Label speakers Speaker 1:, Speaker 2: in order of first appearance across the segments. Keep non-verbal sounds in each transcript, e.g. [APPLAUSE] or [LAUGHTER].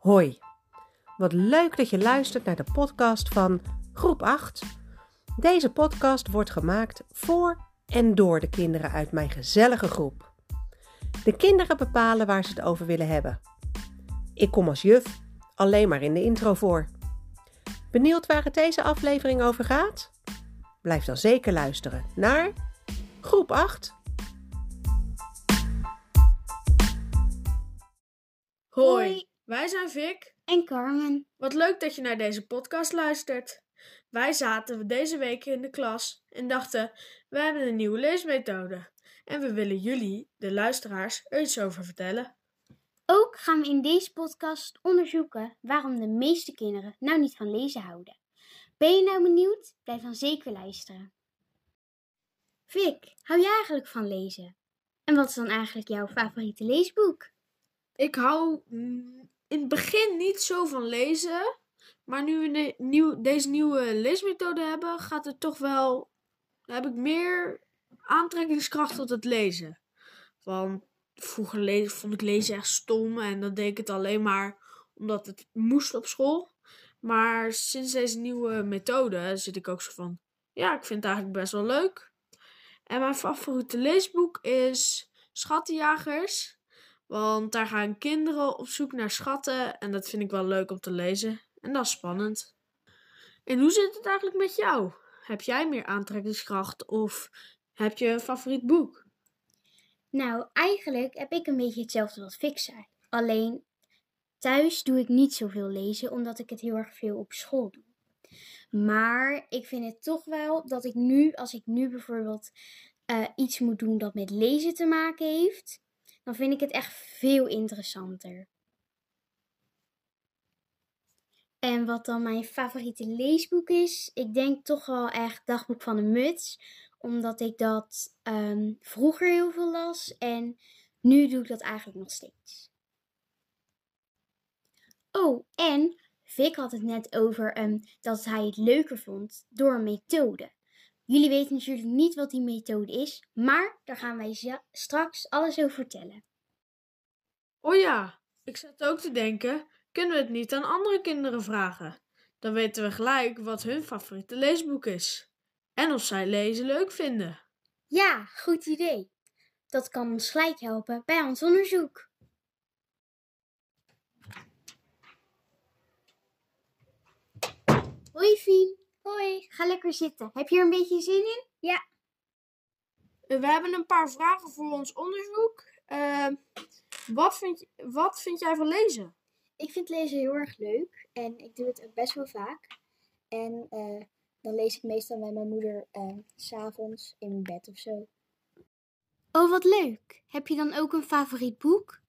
Speaker 1: Hoi, wat leuk dat je luistert naar de podcast van Groep 8. Deze podcast wordt gemaakt voor en door de kinderen uit mijn gezellige groep. De kinderen bepalen waar ze het over willen hebben. Ik kom als juf alleen maar in de intro voor. Benieuwd waar het deze aflevering over gaat? Blijf dan zeker luisteren naar Groep 8.
Speaker 2: Hoi, wij zijn Vic.
Speaker 3: En Carmen.
Speaker 2: Wat leuk dat je naar deze podcast luistert. Wij zaten deze week in de klas en dachten: we hebben een nieuwe leesmethode. En we willen jullie, de luisteraars, er iets over vertellen.
Speaker 3: Ook gaan we in deze podcast onderzoeken waarom de meeste kinderen nou niet van lezen houden. Ben je nou benieuwd? Blijf dan zeker luisteren. Vic, hou je eigenlijk van lezen? En wat is dan eigenlijk jouw favoriete leesboek?
Speaker 2: Ik hou in het begin niet zo van lezen. Maar nu we nieuw, deze nieuwe leesmethode hebben, gaat het toch wel. Heb ik meer aantrekkingskracht tot het lezen. Want vroeger vond ik lezen echt stom en dan deed ik het alleen maar omdat het moest op school. Maar sinds deze nieuwe methode zit ik ook zo van. Ja, ik vind het eigenlijk best wel leuk. En mijn favoriete leesboek is Schattenjagers. Want daar gaan kinderen op zoek naar schatten en dat vind ik wel leuk om te lezen. En dat is spannend. En hoe zit het eigenlijk met jou? Heb jij meer aantrekkingskracht of heb je een favoriet boek?
Speaker 3: Nou, eigenlijk heb ik een beetje hetzelfde wat zei. Alleen thuis doe ik niet zoveel lezen, omdat ik het heel erg veel op school doe. Maar ik vind het toch wel dat ik nu, als ik nu bijvoorbeeld uh, iets moet doen dat met lezen te maken heeft, dan vind ik het echt veel interessanter. En wat dan mijn favoriete leesboek is, ik denk toch wel echt Dagboek van de Muts. Omdat ik dat um, vroeger heel veel las en nu doe ik dat eigenlijk nog steeds. Oh, en Vic had het net over um, dat hij het leuker vond door een methode. Jullie weten natuurlijk niet wat die methode is, maar daar gaan wij straks alles over vertellen.
Speaker 2: Oh ja, ik zat ook te denken, kunnen we het niet aan andere kinderen vragen? Dan weten we gelijk wat hun favoriete leesboek is. En of zij lezen leuk vinden.
Speaker 3: Ja, goed idee. Dat kan ons gelijk helpen bij ons onderzoek. Hoi Fien. Hoi, ga lekker zitten. Heb je er een beetje zin in?
Speaker 2: Ja. We hebben een paar vragen voor ons onderzoek. Uh, wat, vind, wat vind jij van lezen?
Speaker 4: Ik vind lezen heel erg leuk en ik doe het best wel vaak. En uh, dan lees ik meestal met mijn moeder uh, s'avonds in bed of zo.
Speaker 3: Oh, wat leuk. Heb je dan ook een favoriet boek?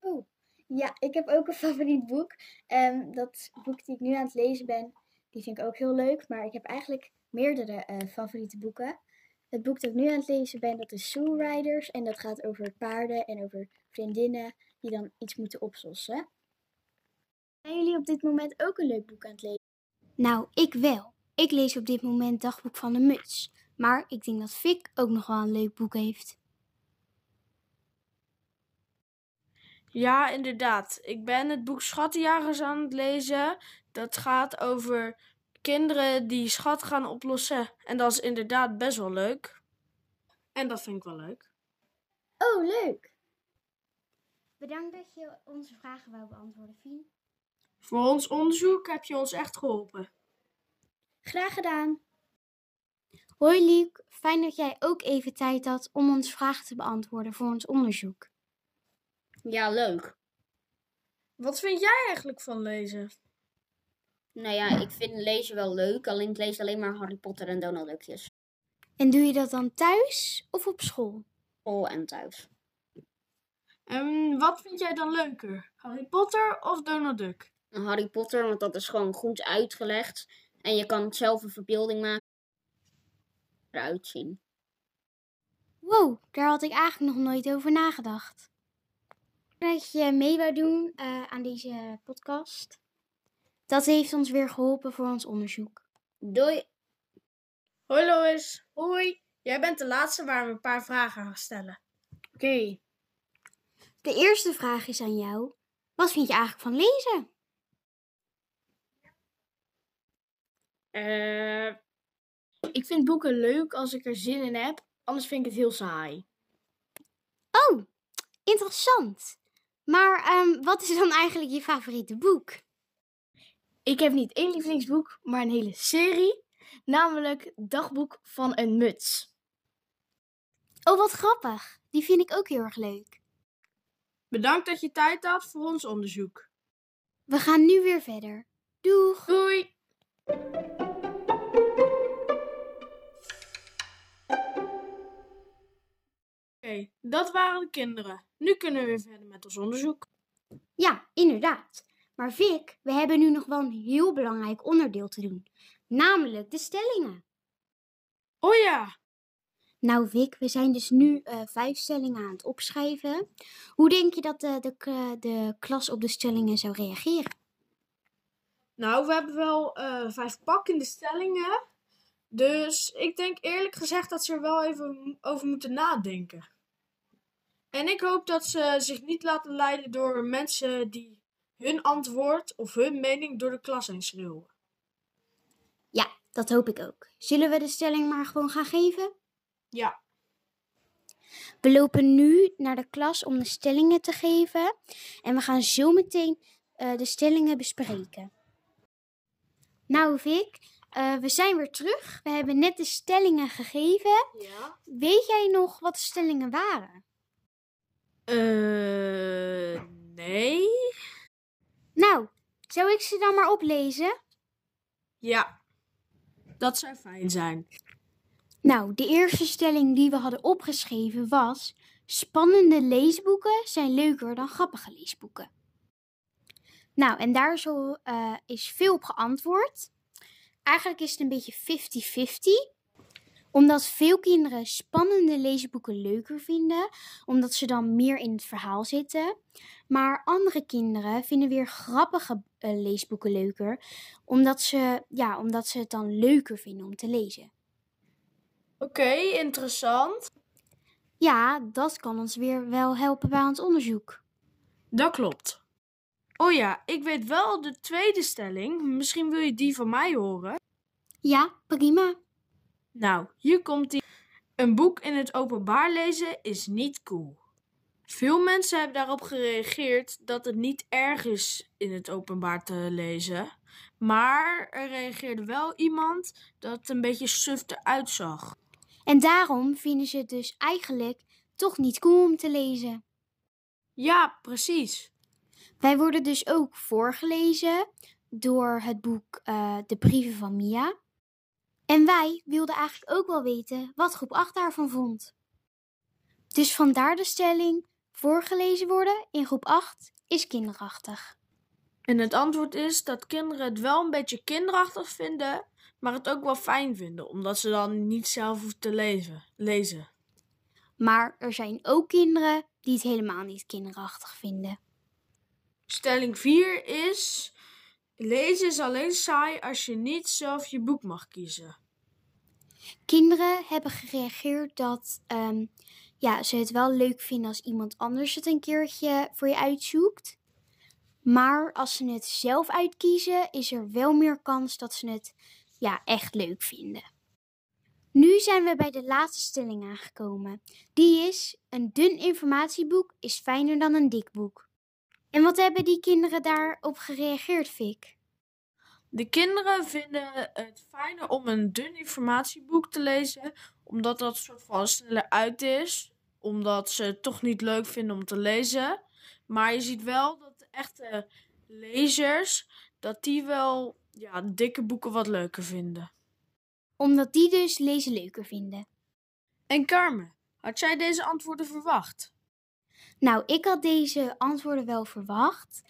Speaker 4: Oh, ja, ik heb ook een [LAUGHS] favoriet boek. Um, dat boek die ik nu aan het lezen ben, die vind ik ook heel leuk. Maar ik heb eigenlijk meerdere uh, favoriete boeken. Het boek dat ik nu aan het lezen ben, dat is Soul Riders. En dat gaat over paarden en over vriendinnen die dan iets moeten oplossen. Zijn jullie op dit moment ook een leuk boek aan het lezen?
Speaker 3: Nou, ik wel. Ik lees op dit moment Dagboek van de Muts. Maar ik denk dat Vic ook nog wel een leuk boek heeft.
Speaker 2: Ja, inderdaad. Ik ben het boek Schattenjagers aan het lezen. Dat gaat over kinderen die schat gaan oplossen. En dat is inderdaad best wel leuk. En dat vind ik wel leuk.
Speaker 4: Oh, leuk.
Speaker 3: Bedankt dat je onze vragen wou beantwoorden, Fien.
Speaker 2: Voor ons onderzoek heb je ons echt geholpen.
Speaker 4: Graag gedaan.
Speaker 3: Hoi Luc, fijn dat jij ook even tijd had om ons vragen te beantwoorden voor ons onderzoek.
Speaker 5: Ja, leuk.
Speaker 2: Wat vind jij eigenlijk van lezen?
Speaker 5: Nou ja, ik vind lezen wel leuk, alleen ik lees alleen maar Harry Potter en Donald Duckjes.
Speaker 3: En doe je dat dan thuis of op school?
Speaker 5: School en thuis.
Speaker 2: En wat vind jij dan leuker? Harry Potter of Donald Duck?
Speaker 5: Harry Potter, want dat is gewoon goed uitgelegd. En je kan zelf een verbeelding maken. Eruit zien.
Speaker 3: Wow, daar had ik eigenlijk nog nooit over nagedacht. Dat je mee wou doen uh, aan deze podcast. Dat heeft ons weer geholpen voor ons onderzoek.
Speaker 5: Doei.
Speaker 2: Hoi Lois. Hoi. Jij bent de laatste waar we een paar vragen gaan stellen.
Speaker 3: Oké. Okay. de eerste vraag is aan jou. Wat vind je eigenlijk van lezen?
Speaker 2: Eh, ik vind boeken leuk als ik er zin in heb, anders vind ik het heel saai.
Speaker 3: Oh, interessant. Maar ehm, wat is dan eigenlijk je favoriete boek?
Speaker 2: Ik heb niet één lievelingsboek, maar een hele serie, namelijk Dagboek van een Muts.
Speaker 3: Oh, wat grappig. Die vind ik ook heel erg leuk.
Speaker 2: Bedankt dat je tijd had voor ons onderzoek.
Speaker 3: We gaan nu weer verder. Doeg!
Speaker 2: Doei! Oké, dat waren de kinderen. Nu kunnen we weer verder met ons onderzoek.
Speaker 3: Ja, inderdaad. Maar Vic, we hebben nu nog wel een heel belangrijk onderdeel te doen. Namelijk de stellingen.
Speaker 2: Oh ja,
Speaker 3: Nou Vic, we zijn dus nu eh, vijf stellingen aan het opschrijven. Hoe denk je dat de, de, k- de klas op de stellingen zou reageren?
Speaker 2: nou we hebben wel eh, vijf pakkende stellingen. Dus ik denk eerlijk gezegd dat ze er wel even over moeten nadenken. En ik hoop dat ze zich niet laten leiden door mensen die hun antwoord of hun mening door de klas heen schreeuwen.
Speaker 3: Ja, dat hoop ik ook. Zullen we de stelling maar gewoon gaan geven?
Speaker 2: Ja,
Speaker 3: We lopen nu naar de klas om de stellingen te geven. En we gaan zo meteen eh, de stellingen bespreken. Nou, Vic, eh, we zijn weer terug. We hebben net de stellingen gegeven.
Speaker 2: ja.
Speaker 3: Weet jij nog wat de stellingen waren?
Speaker 2: Eh, nee.
Speaker 3: Nou, zou ik ze dan maar oplezen?
Speaker 2: Ja, dat zou fijn zijn.
Speaker 3: Nou, de eerste stelling die we hadden opgeschreven was: spannende leesboeken zijn leuker dan grappige leesboeken. Nou, en daar zo, eh, is veel op geantwoord. Eigenlijk is het een beetje 50-50. Omdat veel kinderen spannende leesboeken leuker vinden, omdat ze dan meer in het verhaal zitten. Maar andere kinderen vinden weer grappige eh, leesboeken leuker, omdat ze, ja, omdat ze het dan leuker vinden om te lezen.
Speaker 2: Oké, interessant.
Speaker 3: Ja, dat kan ons weer wel helpen bij ons onderzoek.
Speaker 2: Dat klopt. Oh ja, ik weet wel de tweede stelling. Misschien wil je die van mij horen.
Speaker 3: Ja, prima.
Speaker 2: Nou, hier komt die. Een boek in het openbaar lezen is niet cool. Veel mensen hebben daarop gereageerd dat het niet erg is in het openbaar te lezen. Maar er reageerde wel iemand dat het een beetje suf eruit zag.
Speaker 3: En daarom vinden ze het dus eigenlijk toch niet cool om te lezen.
Speaker 2: Ja, precies.
Speaker 3: Wij worden dus ook voorgelezen door het boek eh, De Brieven van Mia. En wij wilden eigenlijk ook wel weten wat groep 8 daarvan vond. Dus vandaar de stelling: voorgelezen worden in groep 8 is kinderachtig.
Speaker 2: En het antwoord is dat kinderen het wel een beetje kinderachtig vinden, maar het ook wel fijn vinden, omdat ze dan niet zelf hoeven te lezen. lezen.
Speaker 3: Maar er zijn ook kinderen die het helemaal niet kinderachtig vinden.
Speaker 2: Stelling 4 is: lezen is alleen saai als je niet zelf je boek mag kiezen.
Speaker 3: Kinderen hebben gereageerd dat ehm, ja, ze het wel leuk vinden als iemand anders het een keertje voor je uitzoekt. Maar als ze het zelf uitkiezen, is er wel meer kans dat ze het ja, echt leuk vinden. Nu zijn we bij de laatste stelling aangekomen. Die is: een dun informatieboek is fijner dan een dik boek. En wat hebben die kinderen daarop gereageerd, Fik?
Speaker 2: De kinderen vinden het fijner om een dun informatieboek te lezen, omdat dat soort van sneller uit is, omdat ze het toch niet leuk vinden om te lezen. Maar je ziet wel dat de echte lezers, dat die wel ja, dikke boeken wat leuker vinden.
Speaker 3: Omdat die dus lezen leuker vinden.
Speaker 2: En Carmen, had jij deze antwoorden verwacht?
Speaker 3: Nou, ik had deze antwoorden wel verwacht.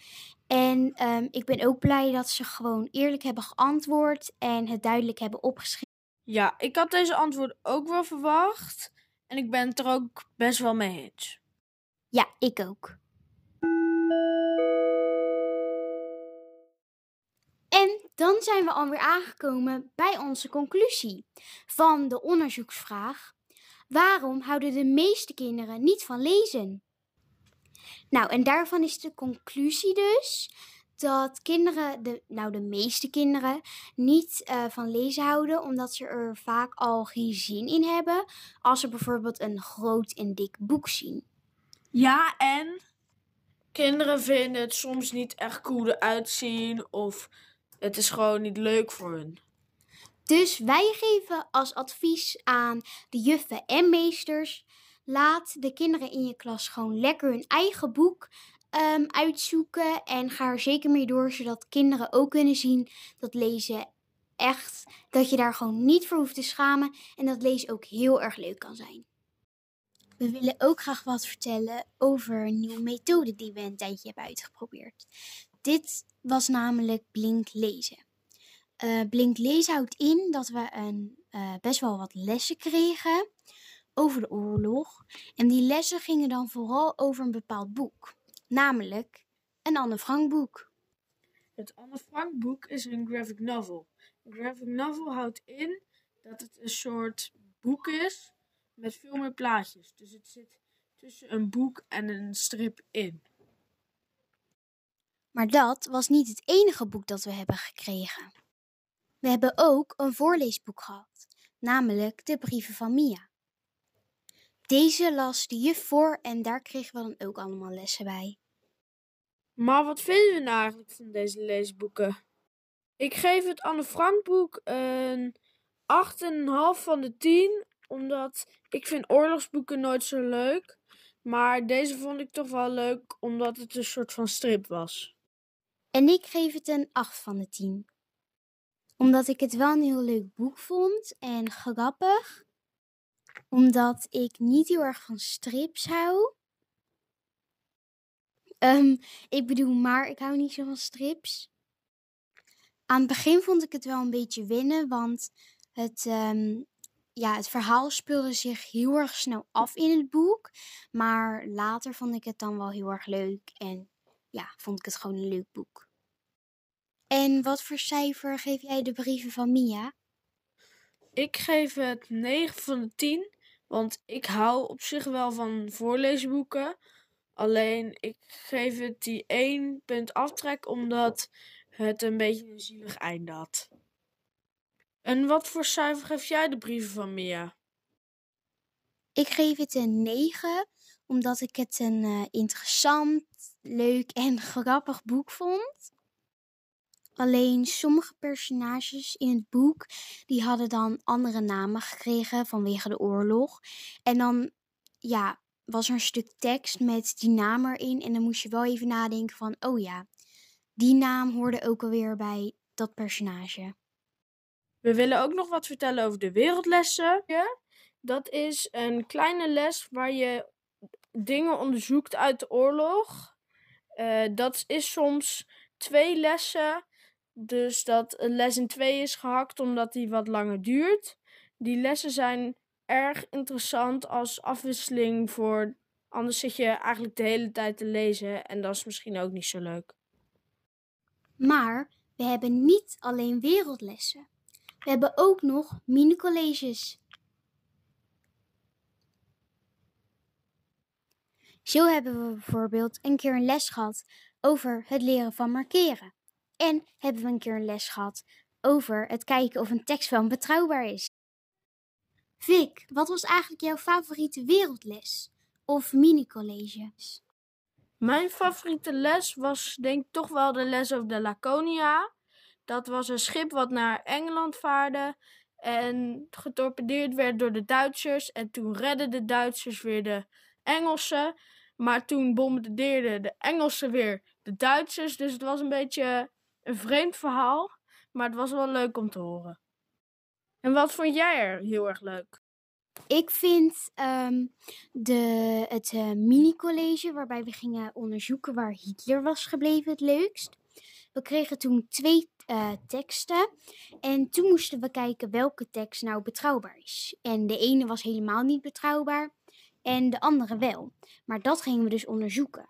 Speaker 3: En ehm, ik ben ook blij dat ze gewoon eerlijk hebben geantwoord en het duidelijk hebben opgeschreven.
Speaker 2: Ja, ik had deze antwoorden ook wel verwacht. En ik ben het er ook best wel mee eens.
Speaker 3: Ja, ik ook. En dan zijn we alweer aangekomen bij onze conclusie van de onderzoeksvraag. Waarom houden de meeste kinderen niet van lezen? Nou, en daarvan is de conclusie dus dat kinderen, de, nou de meeste kinderen, niet uh, van lezen houden, omdat ze er vaak al geen zin in hebben als ze bijvoorbeeld een groot en dik boek zien.
Speaker 2: Ja, en kinderen vinden het soms niet echt cool eruit zien of het is gewoon niet leuk voor hun.
Speaker 3: Dus wij geven als advies aan de juffen en meesters: laat de kinderen in je klas gewoon lekker hun eigen boek um, uitzoeken en ga er zeker mee door, zodat kinderen ook kunnen zien dat lezen echt, dat je daar gewoon niet voor hoeft te schamen en dat lezen ook heel erg leuk kan zijn. We willen ook graag wat vertellen over een nieuwe methode die we een tijdje hebben uitgeprobeerd. Dit was namelijk blink lezen. Uh, blink lezen houdt in dat we een, uh, best wel wat lessen kregen over de oorlog. En die lessen gingen dan vooral over een bepaald boek, namelijk een Anne Frank boek.
Speaker 2: Het Anne Frank boek is een graphic novel. Een graphic novel houdt in dat het een soort boek is met veel meer plaatjes. Dus het zit tussen een boek en een strip in.
Speaker 3: Maar dat was niet het enige boek dat we hebben gekregen. We hebben ook een voorleesboek gehad, namelijk de brieven van Mia. Deze las de juf voor en daar kregen we dan ook allemaal lessen bij.
Speaker 2: Maar wat vinden we nou eigenlijk van deze leesboeken? Ik geef het Anne Frank boek een 8,5 van de 10, omdat ik vind oorlogsboeken nooit zo leuk. Maar deze vond ik toch wel leuk, omdat het een soort van strip was.
Speaker 3: En ik geef het een 8 van de 10. Omdat ik het wel een heel leuk boek vond en grappig. Omdat ik niet heel erg van strips hou. Um, ik bedoel, maar ik hou niet zo van strips. Aan het begin vond ik het wel een beetje winnen, want het, um, ja, het verhaal speelde zich heel erg snel af in het boek. Maar later vond ik het dan wel heel erg leuk en ja, vond ik het gewoon een leuk boek. En wat voor cijfer geef jij de brieven van Mia?
Speaker 2: Ik geef het 9 van de 10, want ik hou op zich wel van voorleesboeken. Alleen ik geef het die 1 punt aftrek omdat het een beetje een zielig einde had. En wat voor cijfer geef jij de brieven van Mia?
Speaker 3: Ik geef het een 9, omdat ik het een uh, interessant, leuk en [LAUGHS] grappig boek vond. Alleen sommige personages in het boek, die hadden dan andere namen gekregen vanwege de oorlog. En dan, ja, was er een stuk tekst met die naam erin. En dan moest je wel even nadenken van, oh ja, die naam hoorde ook alweer bij dat personage.
Speaker 2: We willen ook nog wat vertellen over de wereldlessen. Dat is een kleine les waar je dingen onderzoekt uit de oorlog. Uh, dat is soms twee lessen dus dat een les in twee is gehakt omdat die wat langer duurt. Die lessen zijn erg interessant als afwisseling voor. Anders zit je eigenlijk de hele tijd te lezen en dat is misschien ook niet zo leuk.
Speaker 3: Maar we hebben niet alleen wereldlessen. We hebben ook nog mini-colleges. Zo hebben we bijvoorbeeld een keer een les gehad over het leren van markeren. En hebben we een keer een les gehad over het kijken of een tekstfilm betrouwbaar is. Vic, wat was eigenlijk jouw favoriete wereldles of mini-colleges?
Speaker 2: Mijn favoriete les was denk ik toch wel de les over de Laconia. Dat was een schip wat naar Engeland vaarde en getorpedeerd werd door de Duitsers. En toen redden de Duitsers weer de Engelsen. Maar toen bombardeerden de Engelsen weer de Duitsers. Dus het was een beetje een vreemd verhaal, maar het was wel leuk om te horen. En wat vond jij er heel erg leuk?
Speaker 3: Ik vind um, de, het uh, mini-college waarbij we gingen onderzoeken waar Hitler was gebleven het leukst. We kregen toen twee uh, teksten en toen moesten we kijken welke tekst nou betrouwbaar is. En de ene was helemaal niet betrouwbaar en de andere wel. Maar dat gingen we dus onderzoeken.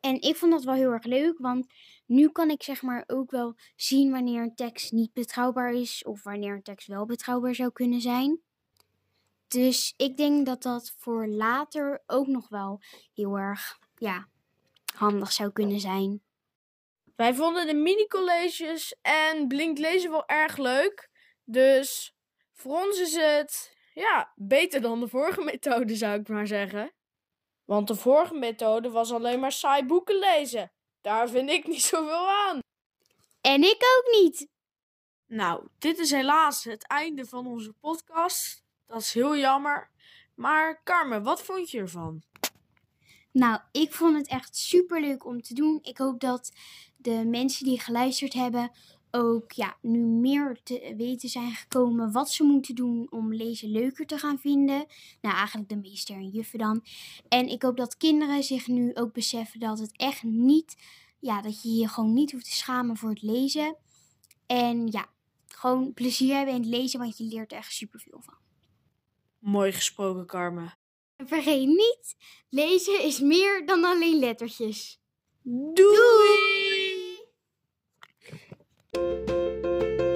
Speaker 3: En ik vond dat wel heel erg leuk, want nu kan ik zeg maar ook wel zien wanneer een tekst niet betrouwbaar is of wanneer een tekst wel betrouwbaar zou kunnen zijn. Dus ik denk dat dat voor later ook nog wel heel erg ja, handig zou kunnen zijn.
Speaker 2: Wij vonden de mini-colleges en Blink lezen wel erg leuk. Dus voor ons is het ja, beter dan de vorige [LAUGHS] methode, zou ik maar zeggen. Want de vorige methode was alleen maar saai boeken lezen. Daar vind ik niet zoveel aan.
Speaker 3: En ik ook niet.
Speaker 2: Nou, dit is helaas het einde van onze podcast. Dat is heel jammer. Maar Carmen, wat vond je ervan?
Speaker 3: Nou, ik vond het echt super leuk om te doen. Ik hoop dat de mensen die geluisterd hebben ook ja, nu meer te weten zijn gekomen wat ze moeten doen om lezen leuker te gaan vinden. Nou, eigenlijk de meester en juffen dan. En ik hoop dat kinderen zich nu ook beseffen dat het echt niet, ja, dat je je gewoon niet hoeft te schamen voor het lezen. En ja, gewoon plezier hebben in het lezen, want je leert er echt superveel van.
Speaker 2: Mooi gesproken, Carmen.
Speaker 3: En vergeet niet, lezen is meer dan alleen lettertjes.
Speaker 2: Doei! うん。